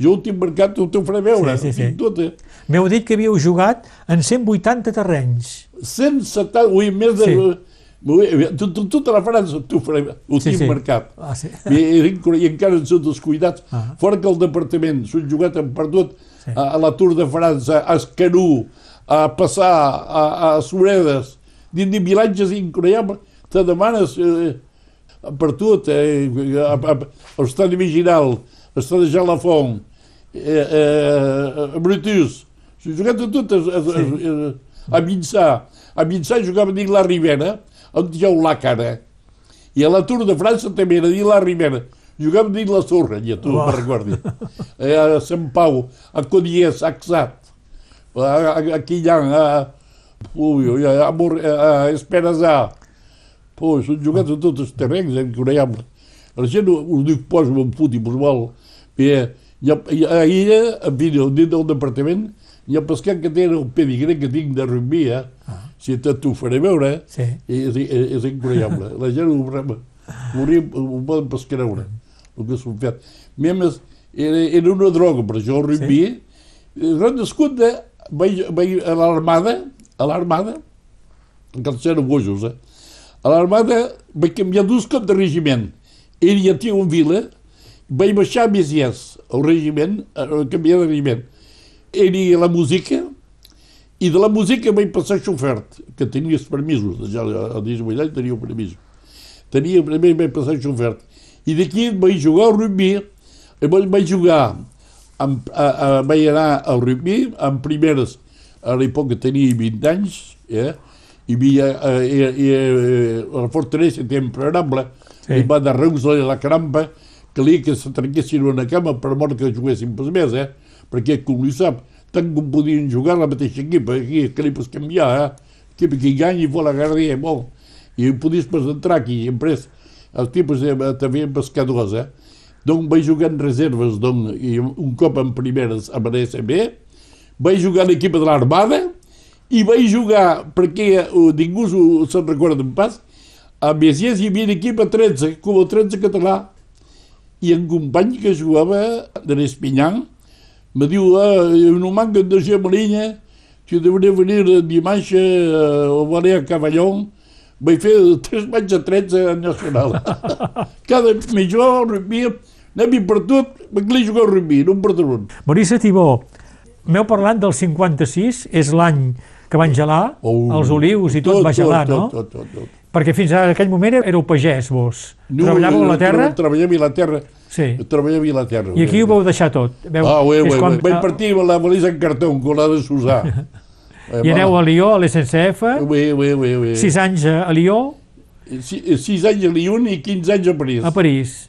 jo ho tinc marcat, ho t'ho faré veure, Sí, sí, sí. tot, eh? M'heu dit que havíeu jugat en 180 terrenys. 170, ui, més de... Sí. Tu, tu, tota la França t'ho faré, ho Sí, tinc sí. marcat. Ah, sí. I, i, encara en són descuidats. Ah. Fora que el departament s'han jugat, han perdut Sí. a, a la Tour de França, a Escanú, a passar a, a Suredes, dins de vilatges increïbles, te demanes eh, per tot, eh, a, a, a l'estadi Viginal, l'estadi Jalafont, eh, eh, Brutus, s'han jugat a tot, a, a, a, a Vinçà. A Vinçà jugava dins la Ribera, on hi ha la cara. I a la Tour de França també era dins la Ribera. Jugàvem dins la sorra, ja tu Uah. me'n recordi. Eh, a Sant Pau, a Codies, a Xat, a, a, a Quillan, a, ui, ui, a, Mor, a Esperançà. Ui, s'han jugat a tots els terrenys, eh, increïble. La gent ho, ho dic, posa un fut i qualsevol. Bé, i a, i a ella, en fi, dins del departament, hi ha pescat que té el pedigrí que tinc de rugby, eh? Si te t'ho faré veure, eh? Sí. és, és, és increïble. La gent ho, ho, hauria- ho poden pas creure, el que s'ho fet. A més, era, era una droga, per això el rugby. Sí. Renascut de, vaig, vaig a l'armada, a l'armada, encara eren bojos, eh? A l'armada vaig canviar dos cops de regiment. Ell ja tenia un vila, vaig baixar a Mesies, el regiment, a canviar de regiment. Ell i la música, i de la música vaig passar a xofert, que tenia els permisos, ja a 18 anys tenia un permís. Tenia, primer vaig passar a xofert. I d'aquí vaig jugar al rugby, i vaig jugar, amb, a, a, vaig anar al rugby, en primeres, a l'època tenia 20 anys, eh? hi havia eh, i, i, eh, la fortalesa temperable, Sí. sí. i va de Reus a la Crampa, calia que se trenquessin una cama per mort que juguessin pels més, eh? Perquè, com li sap, tant com podien jugar la mateixa equip, aquí que li pots canviar, eh? Equip que guanyi i vol la guerra, molt. I podies pas entrar aquí, i després els tipus eh, també pescadors, eh? Donc vaig jugar en reserves, donc, i un cop en primeres a l'SB, vaig jugar a l'equip de l'Armada i vaig jugar, perquè uh, ningú se'n recorda pas, a Messies hi havia un equip a 13, com a 13 català. I un company que jugava de l'Espinyan me diu, ah, no manquen de Gemalinha, tu devries venir dimanche eh, a Valea Cavallón. Vaig fer tres matxs a 13 a Nacional. Cada mitjó, rugby, anem per tot, m'agrada jugar al rugby, no em perdó un. Maurice Tibó, m'heu parlat del 56, és l'any que van gelar, Oh, els olius i tot, va gelar, no? Tot, tot, tot, tot. Perquè fins a aquell moment éreu pagès, vos. No, Treballàveu a la terra? Treballem a la terra. Sí. Treballem a la terra. I aquí ho vau deixar tot. Veu, Ah, és oui, quan- oui. Vaig partir amb la valisa en cartó, com l'ha de s'usar. Eh, I aneu a Lió, a l'SNCF, Oui, oui, oui, oui. sis anys a a Lió, Si, sis anys a Lyon i 15 anys a París. a París.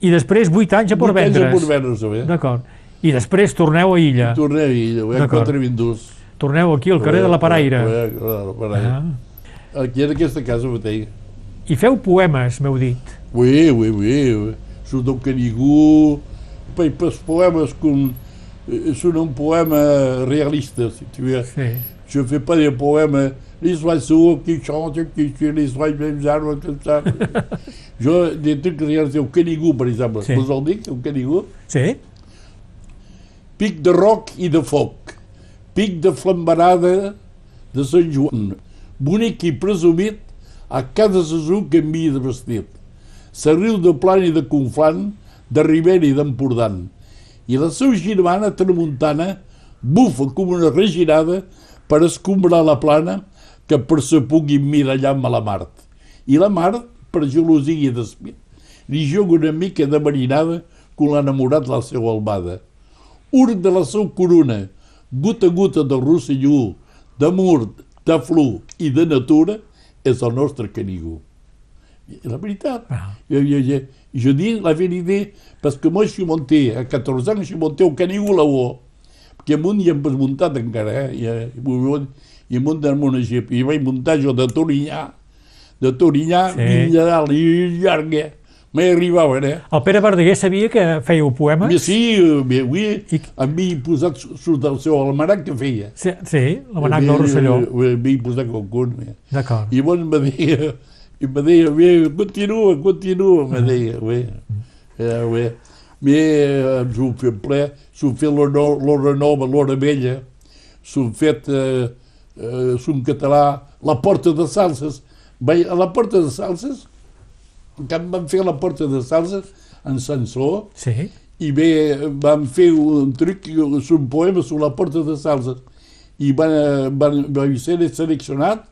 I després vuit anys a Vuit anys a Portvendres. Portvendres, també. D'acord. I després torneu a Illa. Tornem a Illa, eh, quatre vindús. Torneu aquí al carrer de la Paraire. Eh, eh, la Paraire. Ah. Aquí en aquesta casa mateix. I feu poemes, m'heu dit. Oui, oui, oui. Sóc del Canigú. Els poemes com... eh, Són un poema realista, si tu veux. Sí. Je ne fais pas des poèmes, les oiseaux qui chantent, qui tuent les oiseaux, les arbres, tout ça. Je, des trucs réalisés au Canigou, par exemple. Vous en dites, au Canigou Sí? Pic de roc i de foc. Pic de flambarada de Sant Joan. Bonic i presumit, a cada sesó canvia de vestit. S'arriu de Plana i de Conflant, de Ribera i d'Empordant. I la seva germana tramuntana bufa com una regirada per escombrar la plana que per se pugui mirallar amb la Mart. I la Mart, per gelosia i despit, li joga una mica de marinada com l'ha enamorat la seva albada. Ur de la seva corona, gota a gota de rosselló, d'amor, de flor i de natura, és el nostre Canigó. La veritat. Ah. Je, je, je, je dis la vérité, parce que moi je suis monté, à 14 ans, je suis monté au Canigó là-haut. Perquè amunt hi hem pas muntat encara, eh? I, amunt del Monegip. I vaig muntar jo de Torinyà, de Torinyà, Sí. sí. i dalt, i llarga. Mai arribaven, eh? El Pere Verdaguer sabia que fèieu poemes? Sí, eh, mais oui, I- a mi posat surt el seu almanac que feia. Sí, sí l'amanac del Rosselló. M'hi posat eh. D'acord. I llavors me deia, i me deia, bé, continua, continua, me deia, bé. Eh, bé. Mais eh, s'ho fet ple, s'ho fet l'hora nova, l'hora vella, s'ho fet, eh, eh, son català, la porta de salses. Vai, a la porta de salses, que van fer a la porta de salses, en Sansó, Sí. i bé, vam fer un truc, un poema sobre la porta de salses i van, van, van ser seleccionat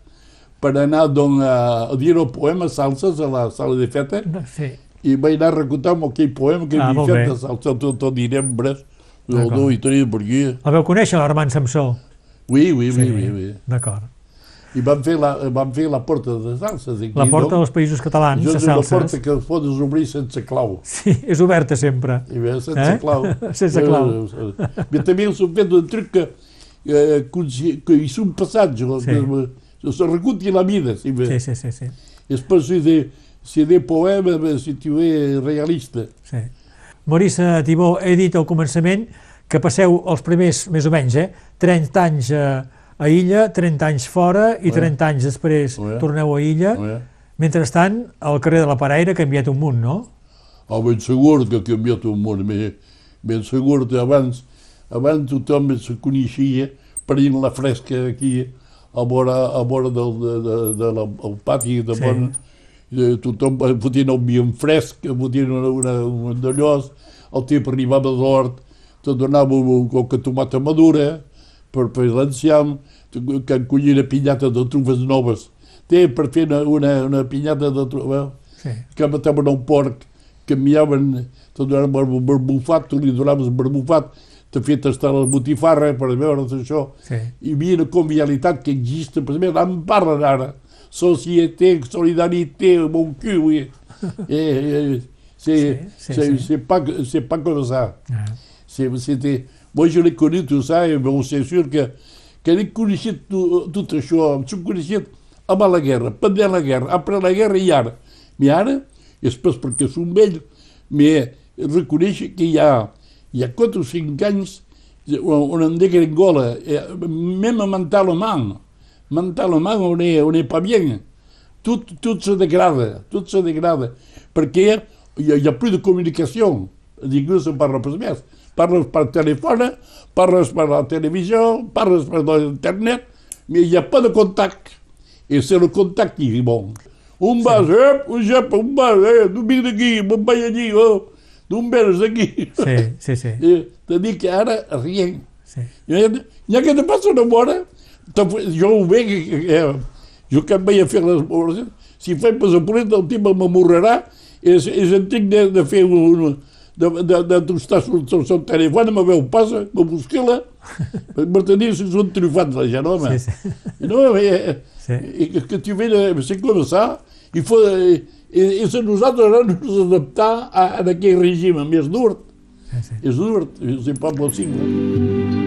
per anar doncs, a, a dir el poema salses a la sala de feta Sí. i vaig anar a recomptar amb aquell poema que Ah, havia fet de salsa, tot, tot direm bres, el D'acord. dos i tres per aquí. El veu conèixer, l'Armand Samsó? Oui, oui, Sí. oui, oui. D'acord. I vam fer, la, vam fer la porta de salses. Aquí, La porta doncs. dels països catalans, Això de salses. porta que es pot obrir sense clau. Sí, és oberta sempre. I bé, sense Eh? clau. Sense clau. Però també s'ha fet un truc que, eh, que, que hi són passats, Sí. que se recuti la vida. Si bé. Sí, sí, sí, sí. És per si de, si de poema, bé, si tu és realista. sí. Maurice Tibó, he dit al començament que passeu els primers, més o menys, eh, 30 anys a, a Illa, 30 anys fora i 30 anys després Sí. torneu a Illa. Eh? Mentrestant, al carrer de la Paraire ha canviat un munt, no? Oh, ben segur que ha canviat el món, ben, ben segur que abans, abans tothom se coneixia per la fresca aquí, a vora, a vora del, de, de, de la, el pati de Sí. bon, eh, tothom fotien el vi en fresc, fotien una, una, un d'allòs, el tip arribava d'hort, te donava un coca tomata madura per fer l'enciam, que en collia una pinyata de trufes noves. Té per fer una, una, una pinyata de trufes, Sí. que mataven un porc, canviaven, te donaven barbufat, tu li donaves barbufat, t'ha fet estar a la botifarra per veure tot això. Sí. Hi havia una convivialitat que existe, per exemple, en parlen ara. Société, solidarité, mon cul. Eh, eh, c'est Sí, sí, sí. c'est pas, pas comme ça. Ah. C'était... Moi, je l'ai connu tout ça, et bon, c'est sûr que, que l'he coneixit tot, tot això, s'ho coneixit amb la guerra, pendent la guerra, après la guerra i ara. I ara, és pas perquè som vell, mais reconèixer que hi ha, hi ha 4 o 5 anys on en dégringola, eh, même mentalement, mentalement on est, on est pas bien. Tot, tot se degrada, tot se degrada, perquè hi ha, hi ha plus de comunicació, ningú se parla pas més. Parles per telèfon, parles per la televisió, parles per internet, mais il n'y a pas de contact. Et c'est le contact qui est bon. Un eh, un jep, un vas, eh, tu vinc d'aquí, me'n vaig allí, oh, vens d'aquí. Sí, sí, sí. Eh, Te dic que ara rien. sí. Ja, que te passa una bona, jo ho veig, eh, jo que em vaig a fer les boles, si faig pas a polenta, el tipus m'amorrarà, és, és antic de, de fer un, de, de, de tostar el seu, telèfon, me veu passa, me busquila, per tenir si són triomfants la gent, home. Sí, sí. No, eh, Sí. et que, que tu eh, c'est comme ça, il faut, eh, et, et c'est nosaltres ara nos adaptar a, a aquell règim més dur. sí, sí. És dur, c'est pas possible.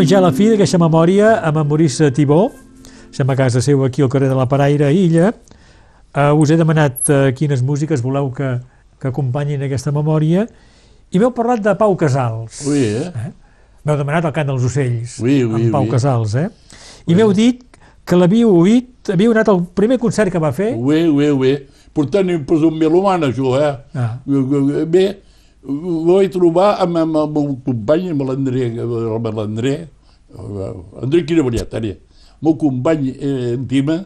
Ja a la fi d'aquesta memòria amb en Maurice Tibó. Estem a casa seu aquí al carrer de la Paraire, a Illa. Uh, us he demanat uh, quines músiques voleu que, que acompanyin aquesta memòria i m'heu parlat de Pau Casals. Oui, eh? M'heu demanat el cant dels ocells, Oui, oui, amb Pau oui. Casals, eh? I m'heu dit que l'havíeu oït, havíeu anat al primer concert que va fer. Oui. Pourtant, no pas un meloman, això, eh? Ah. Bé, ho vaig trobar amb, amb el meu company, amb l'André, amb l'André, André Quiravallet, ara, el meu company eh, íntima,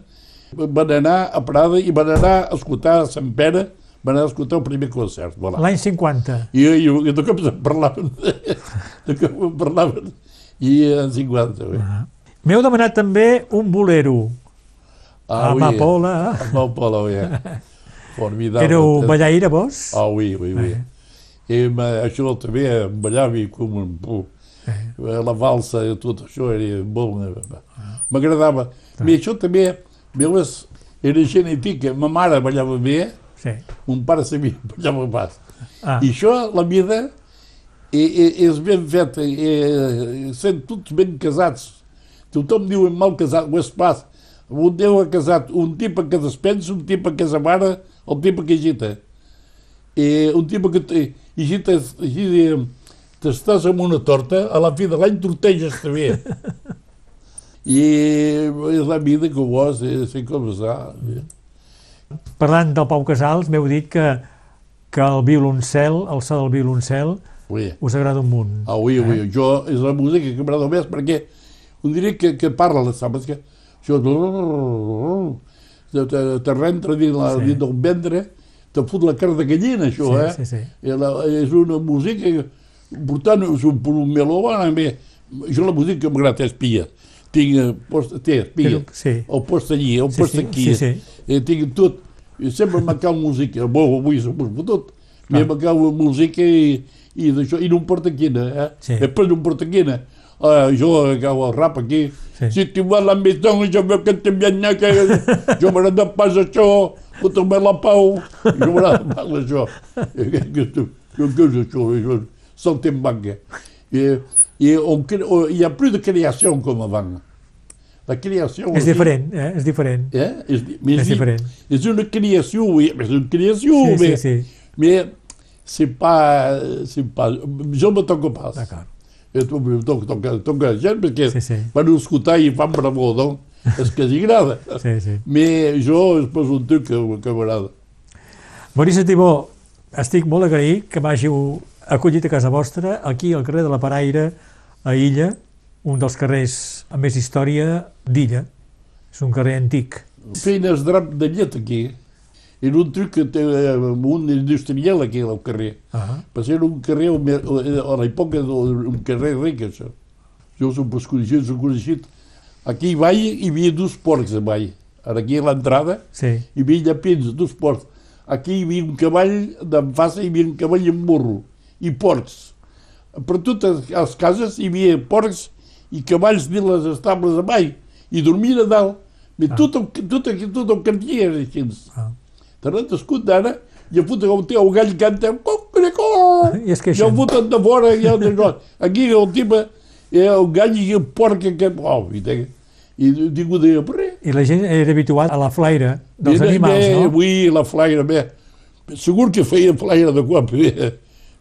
van anar a Prada i van anar a escoltar a Sant Pere, van anar a escoltar el primer concert. Voilà. L'any 50. I, i, i de cop se'n parlaven, de cop en parlaven, i en 50, bé. M'heu demanat també un bolero. Ah, Amapola. Amapola, oui. Formidable. Éreu ballaire, vos? Ah, oui, oui, oui. I això també em ballava com un... pu- La valsa i tot això era molt... M'agradava. I això també, veus, era genètica. Ma mare ballava bé, Sí. mon pare sabia ballava pas. Ah, I això, la vida, és ben feta, sent tots ben casats. Tothom diu mal casat, ho és pas. Un Déu ha casat un tipus que despensa, un tipus que se mare, el tipus que agita. I un tipus que te- agita, agita t'estàs amb una torta, a la fi de l'any torteges també. I és la vida que ho és, és com ça. parlant del Pau Casals, m'heu dit que, que el violoncel, el so del violoncel, Oui. us agrada un munt. Ah, oui, oui, jo és la música que m'agrada més perquè un diré que, que parla, saps? Que això te, te, te rentra dins, la, Sí. dins del ventre, te fot la carn de gallina, això, Sí, eh? sí, sí. I la, és una música que, portant, és un, un melòman, bé, jo la música que m'agrada és pia. Tinc, eh, post, té, pia, Però- sí. el post allí, el Sí, post sí, aquí, sí, sí. Eh, tinc tot, i sempre m'ha cal música, bo, avui s'ho fotut, Mi acabo música i, i d'això, i no em porta quina, eh? Sí. Després no em porta quina. Uh, jo acabo el rap aquí. Sí. Si tu vas a la maison, jo veu que te viene que jo m'agrada pas això, fota'm la pau. Jo m'agrada pas això. Que, que, que, que, que és això? És saltimbanca. I, i on, on, hi ha plus de creació com abans. La creació... És diferent, eh? És diferent. Eh? És, mais És di- diferent. És una creació, oui, mais c'est une création, Sí, sí, mais, sí. c'est pas, c'est pas, jo me toco pas. D'acord. Jo me toco, toco, toco la gent perquè Sí, sí. van escoltar i fan bravó, doncs, és que els agrada. Sí, sí. Mais jo és pas un truc que, que m'agrada. Maurice Tibó, estic molt agraït que m'hàgiu acollit a casa vostra, aquí al carrer de la Paraire, a Illa, un dels carrers amb més història d'Illa. És un carrer antic. Feien el drap de llet aquí. Era un truc que té eh, un industrial aquí al carrer. Ah, Perquè era un carrer, on- a l'època, un carrer ric, això. Jo som pas coneixit, som coneixit. Aquí a Vall hi havia dos porcs a Vall. Ara aquí a l'entrada sí. hi havia llapins, dos porcs. Aquí hi havia un cavall, face hi havia un cavall amb burro, i porcs. Per totes les cases hi havia porcs i cavalls dins les estables a Vall, i dormien a dalt. Ah. Tot, el, tot, el, tot el cartier era així. Ah. Te escut d'ara, i a fot el teu gall canta I es i el foten de fora, i el Aquí el tipus, el gall i el porc que... Oh, i, te, i dic, deia, per res. I la gent era habituat a la flaire dels Bé, animals, bé, no? Avui la flaire, bé. Segur que feia flaire de cop, bé.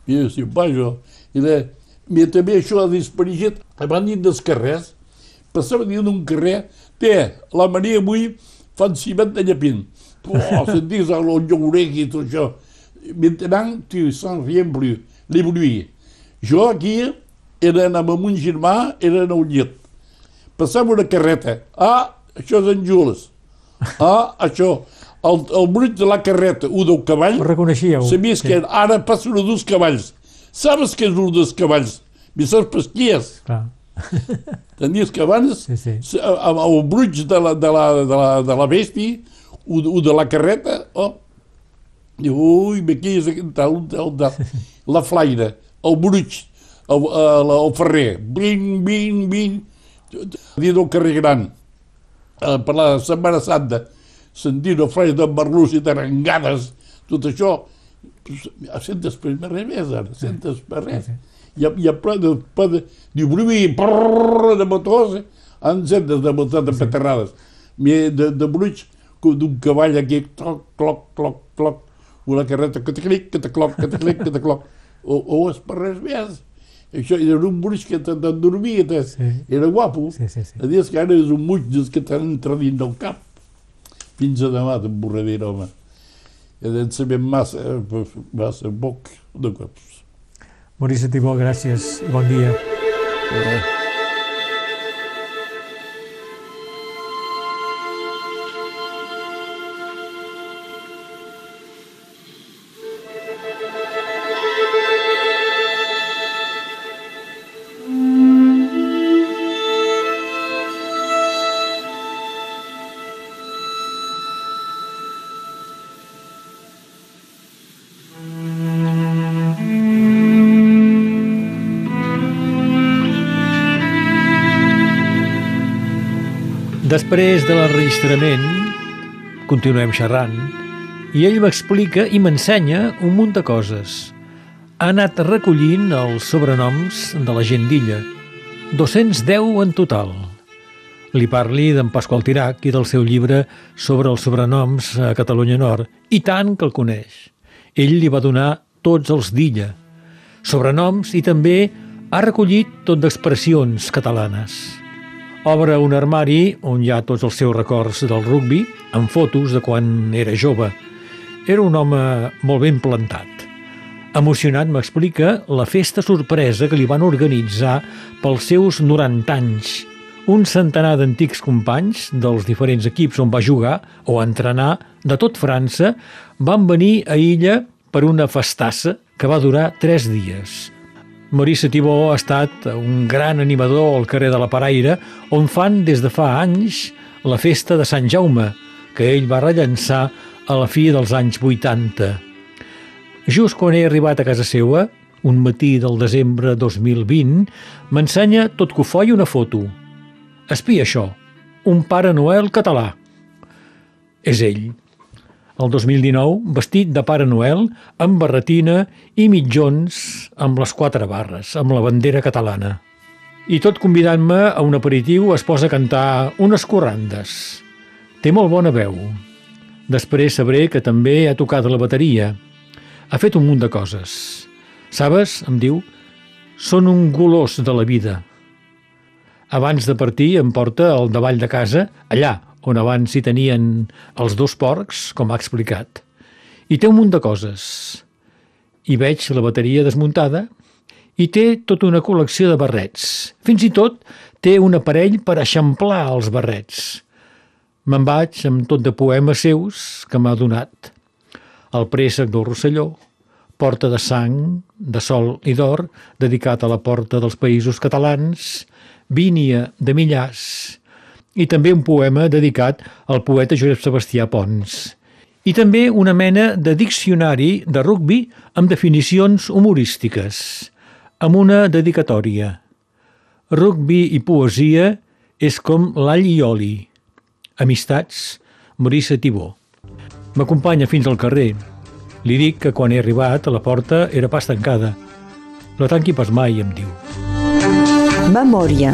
Mira, si va, jo. I la, mira, també això ha disparigit. Abans dit dels carrers, passava dins d'un carrer, té, la Maria avui fan ciment de llapin. Oh, sentis el llourec i tot això. Maintenant, tu sens rien plus, bruits. Jo aquí era amb un germà, era en el llit. Passava una carreta. Ah, això és en Jules. Ah, això. El, el bruit de la carreta, un del cavall, Ho reconeixíeu? sabies que ara passa un dels cavalls. Sabes que és un dels cavalls? Me saps pas qui és? Clar. Tenies que abans, Sí, sí. amb el bruig de la, de la, de la, de la bèstia, o, o de la carreta, oh, diu, ui, aquí és tal, tal, tal. la flaire, el bruig, el, el, el ferrer, bing, bing, bing, dins del carrer gran, eh, per la Setmana Santa, sentint el flaire de merlús i d'arengades, tot això, sentes per res més ara, sentes per res. Hi ha, hi ha ple de, ple de, diu, bruí, prrrr, de motors, eh? en sentes de motors de petarrades, Mi- de, de bruix, com d'un cavall aquí, cloc, cloc, cloc, cloc, una carreta, que te clic, que te cloc, que te clic, que te cloc, o, o és per res més. Això era un bruix que te- t'endormia, te, Sí. era guapo. Sí, sí, sí. Dies que ara és un muig dels que t'entra dins del cap. Fins a demà, t'emborradera, home. I en sabem massa, eh, massa poc de cops. Maurice Tibó, gràcies i bon dia. Després de l'enregistrament, continuem xerrant, i ell m'explica i m'ensenya un munt de coses. Ha anat recollint els sobrenoms de la gent d'illa, 210 en total. Li parli d'en Pasqual Tirac i del seu llibre sobre els sobrenoms a Catalunya Nord, i tant que el coneix. Ell li va donar tots els d'illa, sobrenoms i també ha recollit tot d'expressions catalanes. Obre un armari on hi ha tots els seus records del rugbi, amb fotos de quan era jove. Era un home molt ben plantat. Emocionat m'explica la festa sorpresa que li van organitzar pels seus 90 anys. Un centenar d'antics companys dels diferents equips on va jugar o entrenar de tot França van venir a Illa per una festassa que va durar tres dies. Maurice Tibó ha estat un gran animador al carrer de la Paraire, on fan des de fa anys la festa de Sant Jaume, que ell va rellençar a la fi dels anys 80. Just quan he arribat a casa seua, un matí del desembre 2020, m'ensenya tot cofoi una foto. Espia això, un Pare Noel català. És ell. El 2019, vestit de Pare Noel, amb barretina i mitjons amb les quatre barres, amb la bandera catalana. I tot convidant-me a un aperitiu es posa a cantar unes corrandes. Té molt bona veu. Després sabré que també ha tocat la bateria. Ha fet un munt de coses. Sabes, em diu, són un golós de la vida. Abans de partir em porta al davall de casa, allà on abans hi tenien els dos porcs, com ha explicat. I té un munt de coses. Hi veig la bateria desmuntada i té tota una col·lecció de barrets. Fins i tot té un aparell per eixamplar els barrets. Me'n vaig amb tot de poemes seus que m'ha donat. El préssec del Rosselló, Porta de sang, de sol i d'or, dedicat a la porta dels països catalans, Vínia de Millàs, i també un poema dedicat al poeta Josep Sebastià Pons. I també una mena de diccionari de rugbi amb definicions humorístiques, amb una dedicatòria. Rugbi i poesia és com l'all i oli. Amistats, Morissa Tibó. M'acompanya fins al carrer. Li dic que quan he arribat a la porta era pas tancada. No tanqui pas mai, em diu. Memòria.